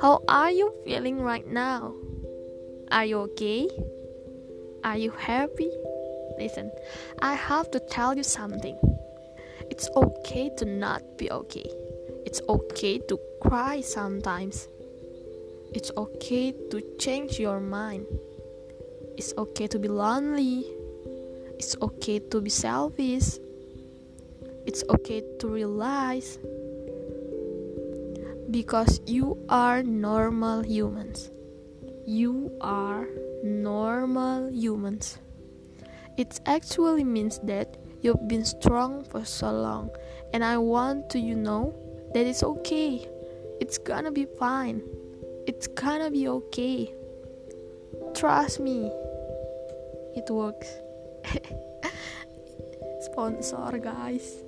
How are you feeling right now? Are you okay? Are you happy? Listen, I have to tell you something. It's okay to not be okay. It's okay to cry sometimes. It's okay to change your mind. It's okay to be lonely. It's okay to be selfish. It's okay to realize because you are normal humans. You are normal humans. It actually means that you've been strong for so long, and I want to you know that it's okay. It's gonna be fine. It's gonna be okay. Trust me. It works. Sponsor, guys.